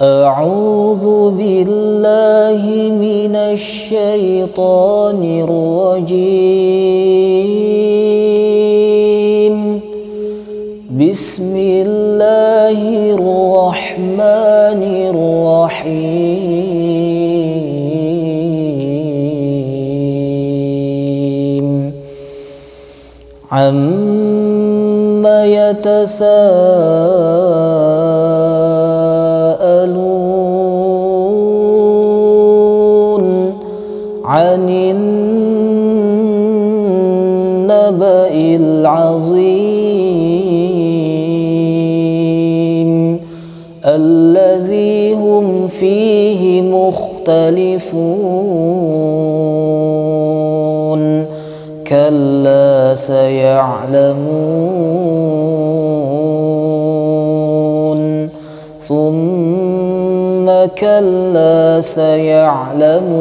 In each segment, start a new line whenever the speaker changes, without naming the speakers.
أعوذ بالله من الشيطان الرجيم. بسم الله الرحمن الرحيم. عما يتساءلون العظيم الذي هم فيه مختلفون كلا سيعلمون ثم كلا سيعلمون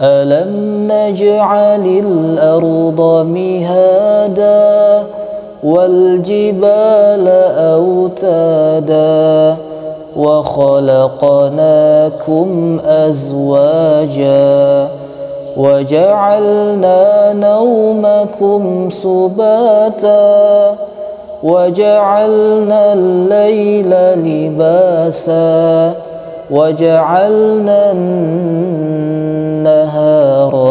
ألم نجعل الأرض مهادا والجبال أوتادا وخلقناكم أزواجا وجعلنا نومكم سباتا وجعلنا الليل لباسا وجعلنا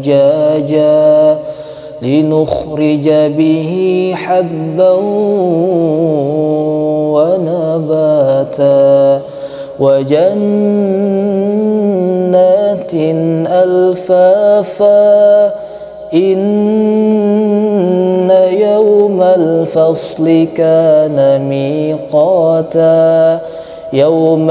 ثجاجا لنخرج به حبا ونباتا وجنات ألفافا إن يوم الفصل كان ميقاتا يوم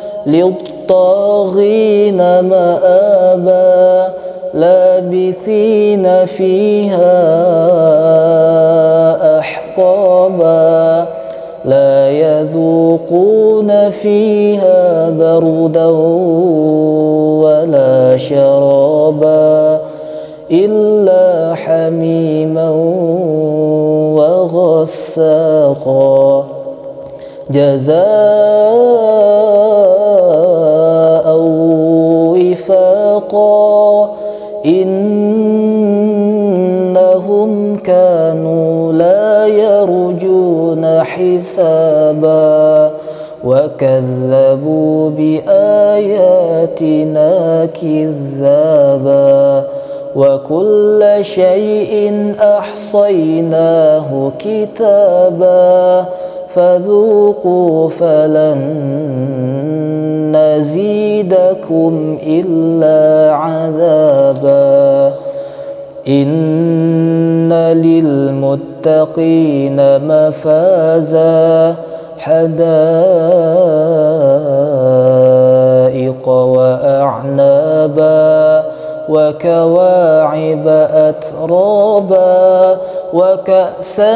للطاغين مآبا لابثين فيها أحقابا لا يذوقون فيها بردا ولا شرابا إلا حميما وغساقا جزاء إنهم كانوا لا يرجون حسابا وكذبوا بآياتنا كذابا وكل شيء أحصيناه كتابا فذوقوا فلن نزيدكم إلا عذابا. إن للمتقين مفازا. حدائق وأعنابا وكواعب أترابا وكأسا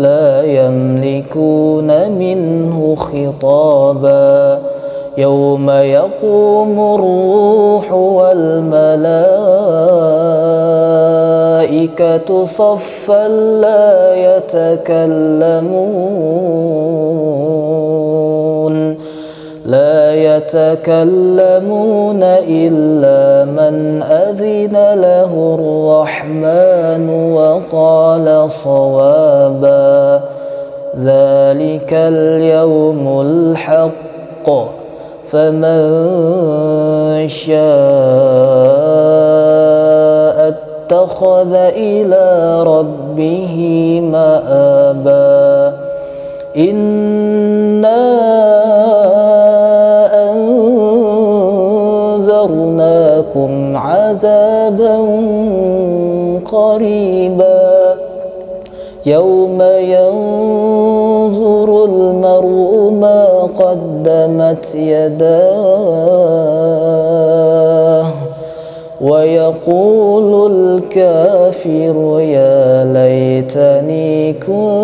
لا يملكون منه خطابا. يوم يقوم الروح والملائكة صفا لا يتكلمون. لا يتكلمون إلا من أذن له الرحمن وقال صوابا. ذلك اليوم الحق. فمن شاء اتخذ إلى ربه مآبا. إِنَّا ينظر المرء ما قدمت يداه ويقول الكافر يا ليتني كنت